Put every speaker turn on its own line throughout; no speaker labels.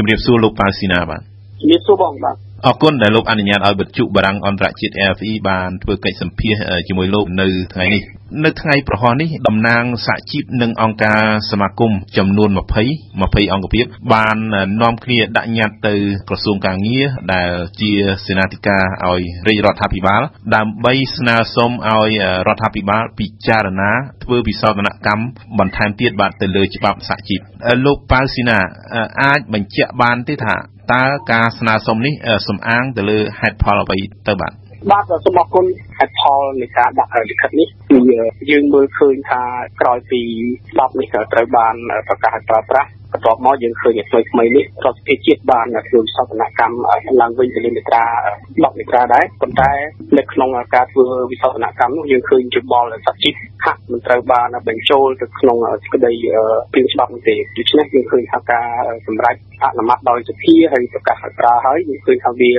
ជំរាបសួរលោកប៉ាស៊ីណាបាទ
ជំរាបសួរបងបាទ
អរគុណដែលលោកអនុញ្ញាតឲ្យបិទជក់បារាំងអន្តរជាតិ RFE បានធ្វើកិច្ចសម្ភាសជាមួយលោកនៅថ្ងៃនេះនៅថ្ងៃប្រហោះនេះតំណាងសហជីពនិងអង្គការសមាគមចំនួន20 20អង្គភាពបាននាំគ្នាដាក់ញត្តិទៅក្រសួងកាងារដែលជាសេនាធិការឲ្យរាជរដ្ឋាភិបាល ដើម្បីស្នើសុំឲ្យរដ្ឋាភិបាលពិចារណាធ្វើវិសោធនកម្មបន្ថែមទៀតបាទទៅលើច្បាប់សហជីពលោកប៉ៅស៊ីណាអាចបញ្ជាក់បានទេថា តើការស្នើសុំនេះសំអាងទៅលើហេតុផលអ្វីទៅបាទ
បាទសូមអរគុណហេតុផលនៃការដាក់លិខិតនេះគឺយើងមើលឃើញថាក្រោយពីច្បាប់នេះត្រូវបានប្រកាសឲ្យប្រើប្រាស់ បន្ទាប់មកយើងឃើញថ្មីថ្មីនេះរដ្ឋសភាជាតិបានធ្វើវិសោធនកម្មឡើងវិញទៅលើមេត្រា10មេត្រាដែរប៉ុន្តែនៅក្នុងការធ្វើវិសោធនកម្មនោះយើងឃើញយោបល់សច្ចិហាក់មិនត្រូវបានបញ្ចូលទៅក្នុងសេចក្តីព្រៀងច្បាប់នោះទេដូច្នេះយើងឃើញថាការសម្រេចអនុម័តដោយសភាហើយប្រកាសឲ្យប្រើហើយយើងឃើញថាវា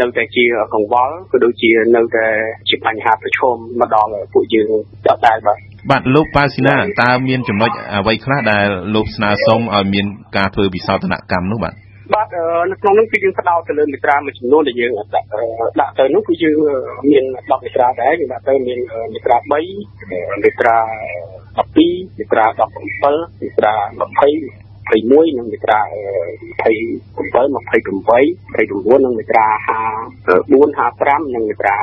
នៅតែជាកង្វល់ក៏ដូចជានៅតែជាបញ្ហាប្រឈមមកដល់ពួកយើងដដែលបាទ
បាទលោកប៉ាស៊ីណាតើមានចំណុចអ្វីខ្លះដែលលោកស្នើសុំឲ្យមានការធ្វើវិសោធនកម្មនោះបាទ
បាទនៅក្នុងនោះគឺយើងផ្ដោតទៅលើមេត្រាមួយចំនួនដែលយើងដាក់ដាក់ទៅនោះគឺយើងមាន10មេត្រាដែរយើងដាក់ទៅមានមេត្រា3មេត្រា12មេត្រា17មេត្រា20 21និងមាត្រា27 28 29និងមាត្រា54 55និងមាត្រា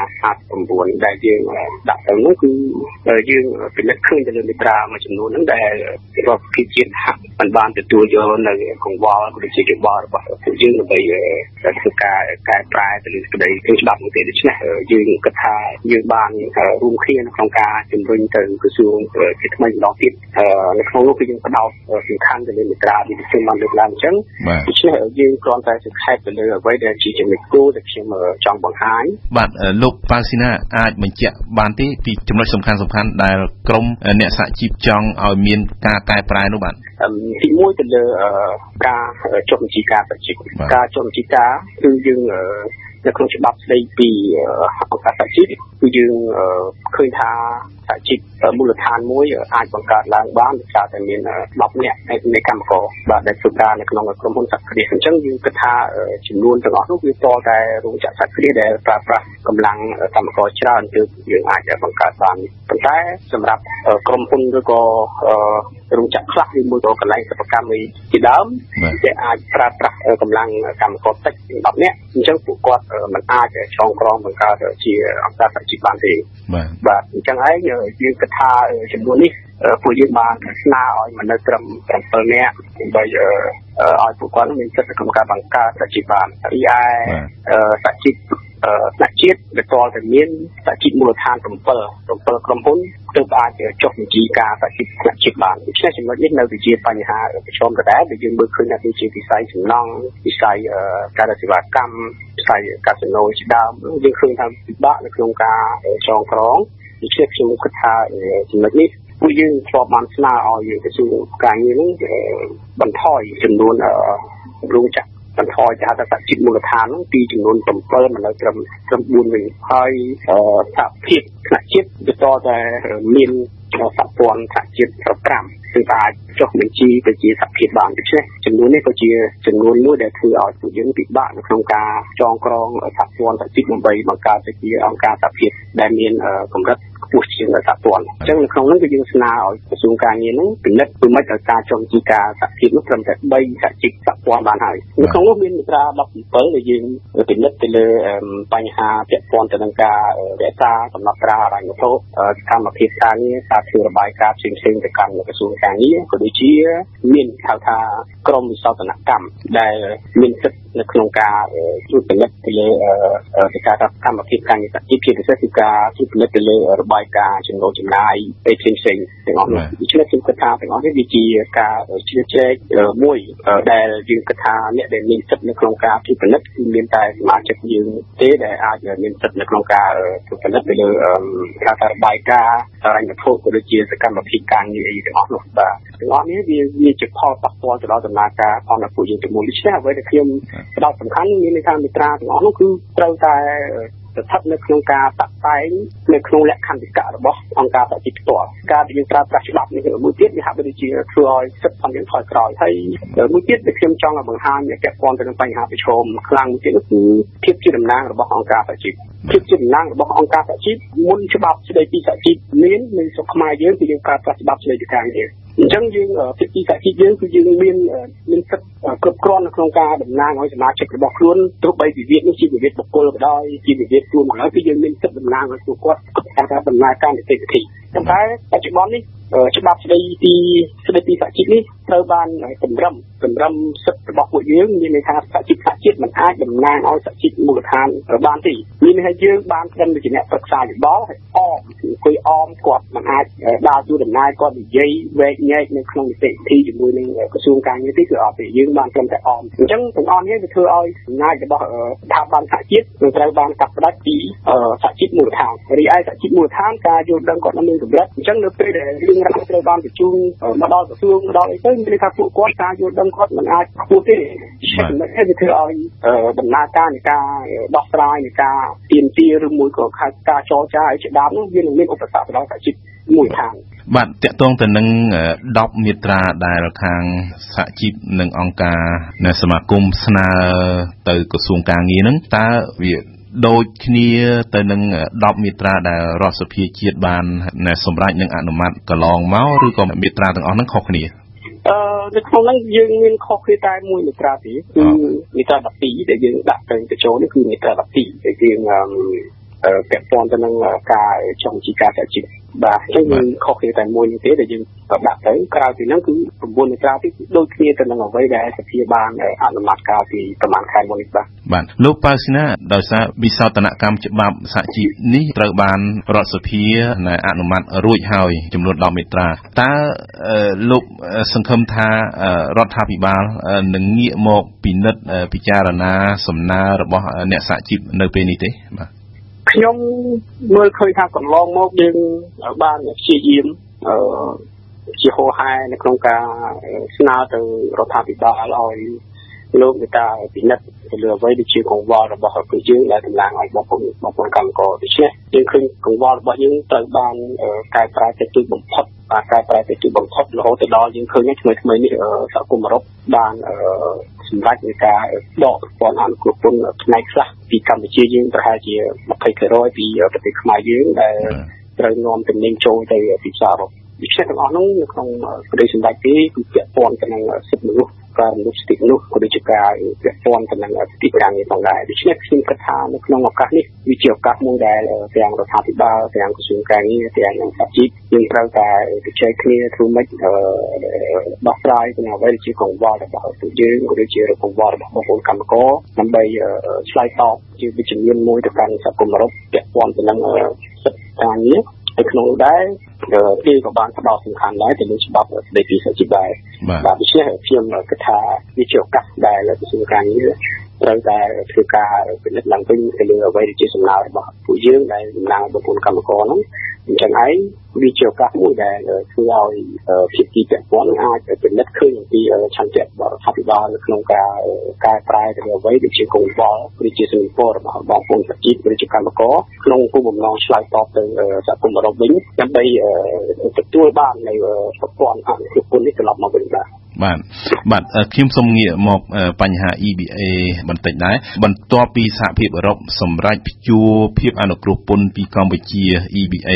59ដែលយើងដាក់ទៅនោះគឺយើងពិនិត្យឃើញទៅលើមាត្រាមួយចំនួនហ្នឹងដែលរដ្ឋភិជាតិហាក់មិនបានទទួលយកនៅកង្វល់ដូចជាយោបល់របស់ពួកយើងដើម្បីធ្វើការកែប្រែទៅលើក្តីធ្វើច្បាប់នោះទេដូច្នេះយើងគិតថាយើងបានរួមគ្នានៅក្នុងការជំរុញទៅក្រសួងជាថ្មីម្ដងទៀតនៅក្នុងនោះគឺយើងផ្ដោតសំខាន់ទៅលើមាត្រាដែលខ្ញុំបានលើកឡើងអញ្ចឹងដូច្នេះយើងគ្រាន់តែសង្ខេបទៅលើអ្វីដែលជាចំណុចគោលដែលខ្ញុំចង់បង្ហាញ
បាទលោកប៉ាស៊ីណាអាចបញ្ជាក់បានទេពីចំណុចសំខាន់សំខាន់ដែលក្រមអ្នកសហជីពចង់ឲ្យមានការកែប្រែនោះបាទ
ទីមួយទៅលើការចុះបញ្ជីការសហជីពការចុះបញ្ជីការគឺយើង នៅក្នុងច្បាប់ស្ដីពីអង្គការសហជីពគឺយើងឃើញថាសហជីពមូលដ្ឋានមួយអាចបង្កើតឡើងបានដោយសារតែមាន10នាក់នៃកម្មករបាទដែលធ្វើការនៅក្នុងក្រុមហ៊ុនសហគ្រាសអញ្ចឹងយើងគិតថាចំនួនទាំងអស់នោះវាតតែរោងចក្រសហគ្រាសដែលប្រើប្រាស់កម្លាំងកម្មករច្រើនទើបយើងអាចបង្កើតបានប៉ុន្តែសម្រាប់ក្រុមហ៊ុនឬក៏ រោងចក្រខ្លះឬមួយក៏កន្លែងសិប្បកម្មជាដើមដែលអាចប្រើប្រាស់កម្លាំងកម្មករតិច10នាក់អញ្ចឹងពួកគាត់មិនអាចឆ្លងក្រងបង្កើតជាអង្គការសហជីពបានទេបាទបាទអញ្ចឹងឯងយើងគិតថាចំនួននេះពួកយើងបានស្នើឲ្យមនុស្សត្រឹម7នាក់ដើម្បីឲ្យពួកគាត់មានសិទ្ធិក្នុងការបង្កើតសហជីពបានរីឯសហជីព ថ្នាក់ជាតិវាតលតែមានសហជីពមូលដ្ឋាន7 7ក្រុមហ៊ុនទើបអាចចុះបញ្ជីការសហជីពថ្នាក់ជាតិបានដូច្នេះចំណុចនេះនៅតែជាបញ្ហាប្រឈមដដែលដែលយើងមើលឃើញថាវាជាវិស័យសំណង់វិស័យការសេវាកម្មវិស័យកាស៊ីណូជាដើមយើងឃើញថាពិបាកនៅក្នុងការចងក្រងដូច្នេះខ្ញុំគិតថាចំណុចនេះពួកយើងធ្លាប់បានស្នើឲ្យក្រសួងការងារនេះបន្ថយចំនួនរោងចក្រ បន្ថយចាតសជីវមូលដ្ឋានហ្នឹងពីចំនួន7មកនៅត្រឹមត្រឹម4វិញហើយសហភាពថ្នាក់ជាតិវាតតែមានសហព័ន្ធសហជាតិ5ซึ่งអាចចុះបញ្ជីទៅជាសហភាពបានដូច្នេះចំនួននេះក៏ជាចំនួនមួយដែលធ្វើឲ្យពួកយើងពិបាកនៅក្នុងការចងក្រងសហព័ន្ធសហជីពដើម្បីបង្កើតទៅជាអង្គការសហភាពដែលមានកម្រិតខ្ពស់ ជាងសហព័ន្ធអញ្ចឹងនៅក្នុងនោះគឺយើងស្នើឲ្យក្រសួងការងារនោះពិនិត្យពីមិនឲ្យការចុះជីការសហជីពនោះត្រឹមតែ3សហជីពសហព័ន្ធបានហើយនៅក្នុងនោះមានមាត្រា17ដែលយើងពិនិត្យទៅលើបញ្ហាពាក់ព័ន្ធទៅនឹងការរក្សាកំណត់ត្រាហិរញ្ញវត្ថុសកម្មភាពការងារការធ្វើរបាយការណ៍ផ្សេងៗទៅកាន់ក្រសួងការងារក៏ដូចជាមានហៅថាក្រមវិសោធនកម្មដែលមានសិទ្ធិនៅក្នុងការត្រួតពិនិត្យទៅលើកិច្ចការកម្មភាពការងារសហជីពជាពិសេសគឺការត្រួតពិនិត្យទៅលើរបាយការណ៍ចំណូលចំណាយផ្សេងផ្សេងទាំងអស់នេះដូច្នេះខ្ញុំគិតថាទាំងអស់នេះវាជាការជ្រៀតជ្រែកមួយដែលយើងគិតថាអ្នកដែលមានសិទ្ធិនៅក្នុងការត្រួតពិនិត្យគឺមានតែសមាជិកយើងទេដែលអាចមានសិទ្ធិនៅក្នុងការត្រួតពិនិត្យទៅលើការរបាយការណ៍ហិរញ្ញវត្ថុក៏ដូចជាសកម្មភាពការងារទាំងអស់នោះបាទទាំងអស់នេះវាវាជាផលប៉ះពាល់ទៅដល់ដំណើរការផងរបស់យើងទាំងមូលដូច្នេះអ្វីដែលខ្ញុំផ្ដោតសំខាន់មានន័យថាមេត្រាទាំងអស់នោះគឺត្រូវតែ ស្ថិតនៅក្នុងការតាក់តែងនៅក្នុងលក្ខន្តិកៈរបស់អង្គការសហជីពផ្ទាល់ការដែលយើងប្រើប្រាស់ច្បាប់នេះមួយទៀតវាហាក់បីដូចជាធ្វើឲ្យសិទ្ធិផងយើងថយក្រោយហើយមួយទៀតដែលខ្ញុំចង់ឲ្យបង្ហាញពាក់ព័ន្ធទៅនឹងបញ្ហាប្រឈមខ្លាំងមួយទៀតគឺភាពជាតំណាងរបស់អង្គការសហជីពភាពជាតំណាងរបស់អង្គការសហជីពមុនច្បាប់ស្តីពីសហជីពមាននៅស្រុកខ្មែរយើងគឺយើងប្រើប្រាស់ច្បាប់ស្តីពីការងារ អញ្ចឹងយើងភាគីសហជីពយើងគឺយើងមានមានសិទ្ធិគ្រប់គ្រាន់នៅក្នុងការតំណាងឲ្យសមាជិករបស់ខ្លួនទោះបីវិវាទនេះជាវិវាទបុគ្គលក៏ដោយជាវិវាទខ្លួនក៏ដោយគឺយើងមានសិទ្ធិតំណាងឲ្យពួកគាត់ការដំណើរការនីតិវិធីប៉ុន្តែបច្ចុប្បន្ននេះ ច្បាប់ស្តីពីស្តីពីសហជីពនេះត្រូវបានកម្រិមកម្រិមសិទ្ធិរបស់ពួកយើងមានន័យថាសហជីពសហជាតិមិនអាចតំណាងឲ្យសហជីពមូលដ្ឋានបានទេមានន័យថាយើងបានត្រឹមជាអ្នកប្រឹក្សាយោបល់ហើយអមអង្គុយអមគាត់មិនអាចដើរតួដំណើរគាត់និយាយវែកញែកនៅក្នុងនីតិវិធីជាមួយនឹងក្រសួងការងារទេគឺអត់ទេយើងបានត្រឹមតែអមអញ្ចឹងទាំងអស់នេះវាធ្វើឲ្យសំណាចរបស់ស្ថាប័នសហជាតិនឹងត្រូវបានកាត់ផ្តាច់ពីសហជីពមូលដ្ឋានរីឯសហជីពមូលដ្ឋានការយល់ដឹងគាត់នៅមានកម្រិតអញ្ចឹងនៅពេលដែលរឿងរ៉ាវត្រូវបានបញ្ជូនមកដល់ក្រសួងមកដល់អីទៅមានន័យថាពួកគាត់ការយល់ដឹងគាត់មិនអាចខ្ពស់ទេចំណុចនេះវាធ្វើឲ្យដំណើរការនៃការដោះស្រាយនៃការទៀមទាឬមួយក៏ការចរចាឲ្យជាដើមនោះវានឹងមានឧបសគ្គទៅដល់សហជីពមួយខាង
បាទតកតងទៅនឹង10មាត្រាដែលខាងសហជីពនិងអង្គការនៅសមាគមស្នើទៅក្រសួងការងារនឹងតើវា ដូចគ្នាទៅនឹង10មាត្រាដែលរដ្ឋសភាជាតិបានសម្រេចនិងអនុម័តកន្លងមកឬក៏មាត្រាទាំងអស់ហ្នឹងខុសគ្នា
អឺនៅក្នុងហ្នឹងយើងមានខុសគ្នាតែមួយមាត្រាទេគឺមាត្រា12ដែលយើងដាក់ទៅបញ្ចូលនេះគឺមាត្រា12ដែលយើង ពាក់ព័ន្ធទៅនឹងការចង់ជីការសហជីពបាទអញ្ចឹងយើងខុសគ្នាតែមួយនេះទេដែលយើងដាក់ទៅក្រៅពីហ្នឹងគឺ9មាត្រាទីដូចគ្នាទៅនឹងអ្វីដែលសភាបានអនុម័តកាលពីប្រហែលខែមុននេះបាទ
បាទលោកប៉ៅស៊ីណាដោយសារវិសោធនកម្មច្បាប់សហជីពនេះត្រូវបានរដ្ឋសភាអនុម័តរួចហើយចំនួន10មាត្រាតើលោកសង្ឃឹមថារដ្ឋាភិបាលនឹងងាកមកពិនិត្យពិចារណាសំណើរបស់អ្នកសហជីពនៅពេលនេះទេបាទ
ខ្ញុំមើលឃើញថាកន្លងមកយើងបានព្យាយាមអឺជាហោហែនៅក្នុងការស្នើទៅរដ្ឋាភិបាលឲ្យលោកមេតាពិនិត្យទៅលើអ្វីដែលជាកង្វល់របស់ប្រជាយើងដែលតំណាងឲ្យបងប្អូនបងប្អូនកម្មករដូច្នេះយើងឃើញកង្វល់របស់យើងត្រូវបានកែប្រែទៅទីបំផុតបាទកែប្រែទៅទីបំផុតរហូតទៅដល់យើងឃើញថ្មីថ្មីនេះសហគមន៍អឺរ៉ុបបាន សម្រាប់នៃការដកប្រព័ន្ធអនុគ្រោះពន្ធផ្នែកខ្លះពីកម្ពុជាយើងប្រហែលជា20%ពីប្រទេសខ្មែរយើងដែលត្រូវនាំទំនិញចូលទៅទីផ្សារអឺរ៉ុបដូច្នេះទាំងអស់នោះនៅក្នុងប្រទេសសម្ដេចទេគឺពាក់ព័ន្ធទៅនឹងសិទ្ធិមនុស្ស ការរំលោភសិទ្ធិមនុស្សក៏ដូចជាការពាក់ព័ន្ធទៅនឹងសិទ្ធិប្រាំងនេះផងដែរដូច្នេះខ្ញុំគិតថានៅក្នុងឱកាសនេះវាជាឱកាសមួយដែលទាំងរដ្ឋាភិបាលទាំងក្រសួងការងារទាំងសហជីពយើងត្រូវតែជជែកគ្នាធ្វើម៉េចដោះស្រាយទៅអ្វីដែលជាកង្វល់របស់ពួកយើងក៏ដូចជាកង្វល់របស់បងប្អូនកម្មករដើម្បីឆ្លើយតបជាវិជ្ជមានមួយទៅកាន់សហគមន៍អឺរ៉ុបពាក់ព័ន្ធទៅនឹងសិទ្ធិការងារ នៅក្នុងនោះដែរគេក៏បានផ្ដោតសំខាន់ដែរទៅលើច្បាប់ស្តីពីសហជីពដែរបាទដូច្នេះខ្ញុំគិតថាវាជាឱកាសដែលក្រសួងការងារត្រូវតែធ្វើការពិនិត្យឡើងវិញទៅលើអ្វីដែលជាសំណើរបស់ពួកយើងដែលតំណាងបងប្អូនកម្មករហ្នឹង អញ្ចឹងឯងវាជាឱកាសមួយដែលធ្វើឲ្យភាគីពាក់ព័ន្ធអាចពិនិត្យឃើញអំពីឆន្ទៈរបស់រដ្ឋាភិបាលនៅក្នុងការកែប្រែទៅអ្វីដែលជាកង្វល់ឬជាសំណពររបស់បងប្អូនប្រជាជនឬជាកម្មករក្នុងគោលបំណងឆ្លើយតបទៅសហគមន៍អឺរ៉ុបវិញដើម្បីទទួលបាននៅប្រព័ន្ធអនុគ្រោះពន្ធនេះត្រឡប់មកវិញបាទ
បាទបាទខ្ញុំសូមងាកមកបញ្ហា EBA បន្តិចដែរបន្ទាប់ពីសហភាពអឺរ៉ុបសម្រេចព្យួរភាពអនុគ្រោះពន្ធពីកម្ពុជា EBA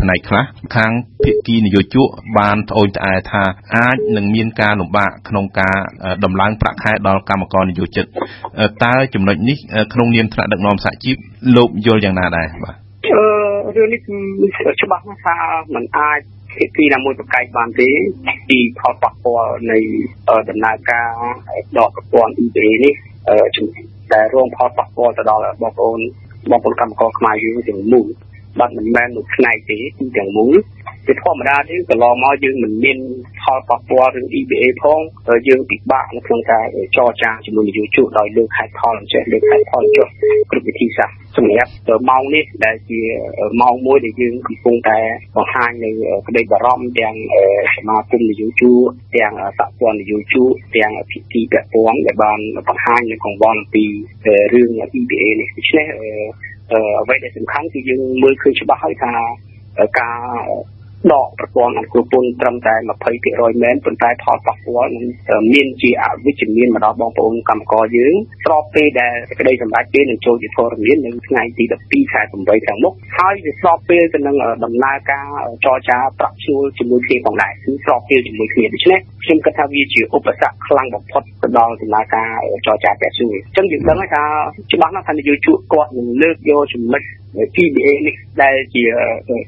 ផ្នែកខ្លះខាងភាគីនយោជកបានត្អូញត្អែថាអាចនឹងមានការលំបាកក្នុងការដំឡើងប្រាក់ខែដល់កម្មករនយោជិតតើចំណុចនេះក្នុងនាមថ្នាក់ដឹកនាំសហជីពលោកយល់យ៉ាងណាដែរបាទ
អឺរឿងនេះគឺច្បាស់ណាស់ថាมันអាច ភាគីណាមួយប្រកែកបានទេពីផលប៉ះពាល់នៃដំណើរការដកប្រព័ន្ធ EBA នេះដែលរងផលប៉ះពាល់ទៅដល់បងប្អូនបងប្អូនកម្មករខ្មែរយើងទាំងមូលបាទមិនមែនមួយផ្នែកទេគឺទាំងមូល ជាធម្មតាទេកន្លងមកយើងមិនមានផលប៉ះពាល់រឿង EBA ផងយើងពិបាកនៅក្នុងការចរចាជាមួយនយោជកដោយលើកហេតុផលអញ្ចេះលើកហេតុផលចុះគ្រប់វិធីសាស្ត្រសម្រាប់ម៉ោងនេះដែលជាម៉ោងមួយដែលយើងកំពុងតែបង្ហាញនៅក្តីបារម្ភទាំងសមាគមនយោជកទាំងសហព័ន្ធនយោជកទាំងភាគីពាក់ព័ន្ធដែលបានបង្ហាញនៅកង្វល់អំពីរឿង EBA នេះដូច្នេះអ្វីដែលសំខាន់គឺយើងមើលឃើញច្បាស់ហើយថាការ ដកប្រព័ន្ធអនុពលត្រឹមតែ20%មែនប៉ុន្តែផលប៉ះពាល់នឹងមានជាអវិជ្ជមានមកដល់បងប្អូនកម្មករយើងស្របពេលដែលសេចក្តីសម្រេចពេលនឹងចូលជាធរមាននៅថ្ងៃទី12ខែ8ខាងមុខហើយវាស្របពេលទៅនឹងដំណើរការចរចាប្រាក់ឈ្នួលជាមួយគ្នាផងដែរគឺស្របពេលជាមួយគ្នាដូច្នេះខ្ញុំគិតថាវាជាឧបសគ្គខ្លាំងបំផុត ទៅដល់ដំណើរការចរចាប្រាក់ឈ្នួលអញ្ចឹងយើងដឹងថាច្បាស់ណាស់ថានយោជកគាត់នឹងលើកយកចំណុច PBA នេះដែលជា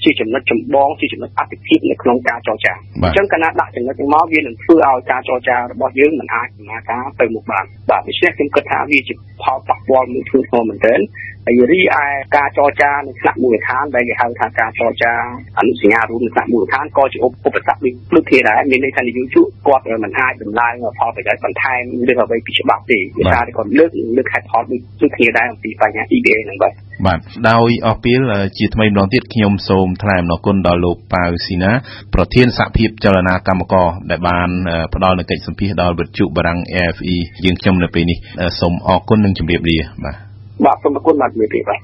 ជាចំណុចចម្បងជាចំណុចអតិភិបនៅក្នុងការចរចាអញ្ចឹងកាលណាដាក់ចំណុចនេះមកវានឹងធ្វើឲ្យការចរចារបស់យើងមិនអាចដំណើរការទៅមុខបានបាទដូច្នេះខ្ញុំគិតថាវាជាផលប៉ះពាល់មួយធ្ងន់ធ្ងរមែនទែន ហើយរីឯការចរចានៅថ្នាក់មូលដ្ឋានដែលគេហៅថាការចរចាអនុសញ្ញារួមនៅថ្នាក់មូលដ្ឋានក៏ជាឧបសគ្គដូចគ្នាដែរមានន័យថានយោជកគាត់មិនអាចដំឡើងផលប្រយោជន៍បន្ថែមឬអ្វីពីច្បាប់ទេដោយសារតែគាត់លើកលើកហេតុផលដូចគ្នាដែរអំពីបញ្ហា EBA ហ្នឹងបាទ
បាទដោយអស់ពេលជាថ្មីម្ដងទៀតខ្ញុំសូមថ្លែងអំណរគុណដល់លោកប៉ាវស៊ីណាប្រធានសហភាពចលនាកម្មករដែលបានផ្ដល់នូវកិច្ចសម្ភាសដល់វិទ្យុបារាំង AFE យើងខ្ញុំនៅពេលនេះសូមអរគុណនិងជម្រាបលាបាទ
បាទសូមអរគុណបាទជំរាបលាបាទ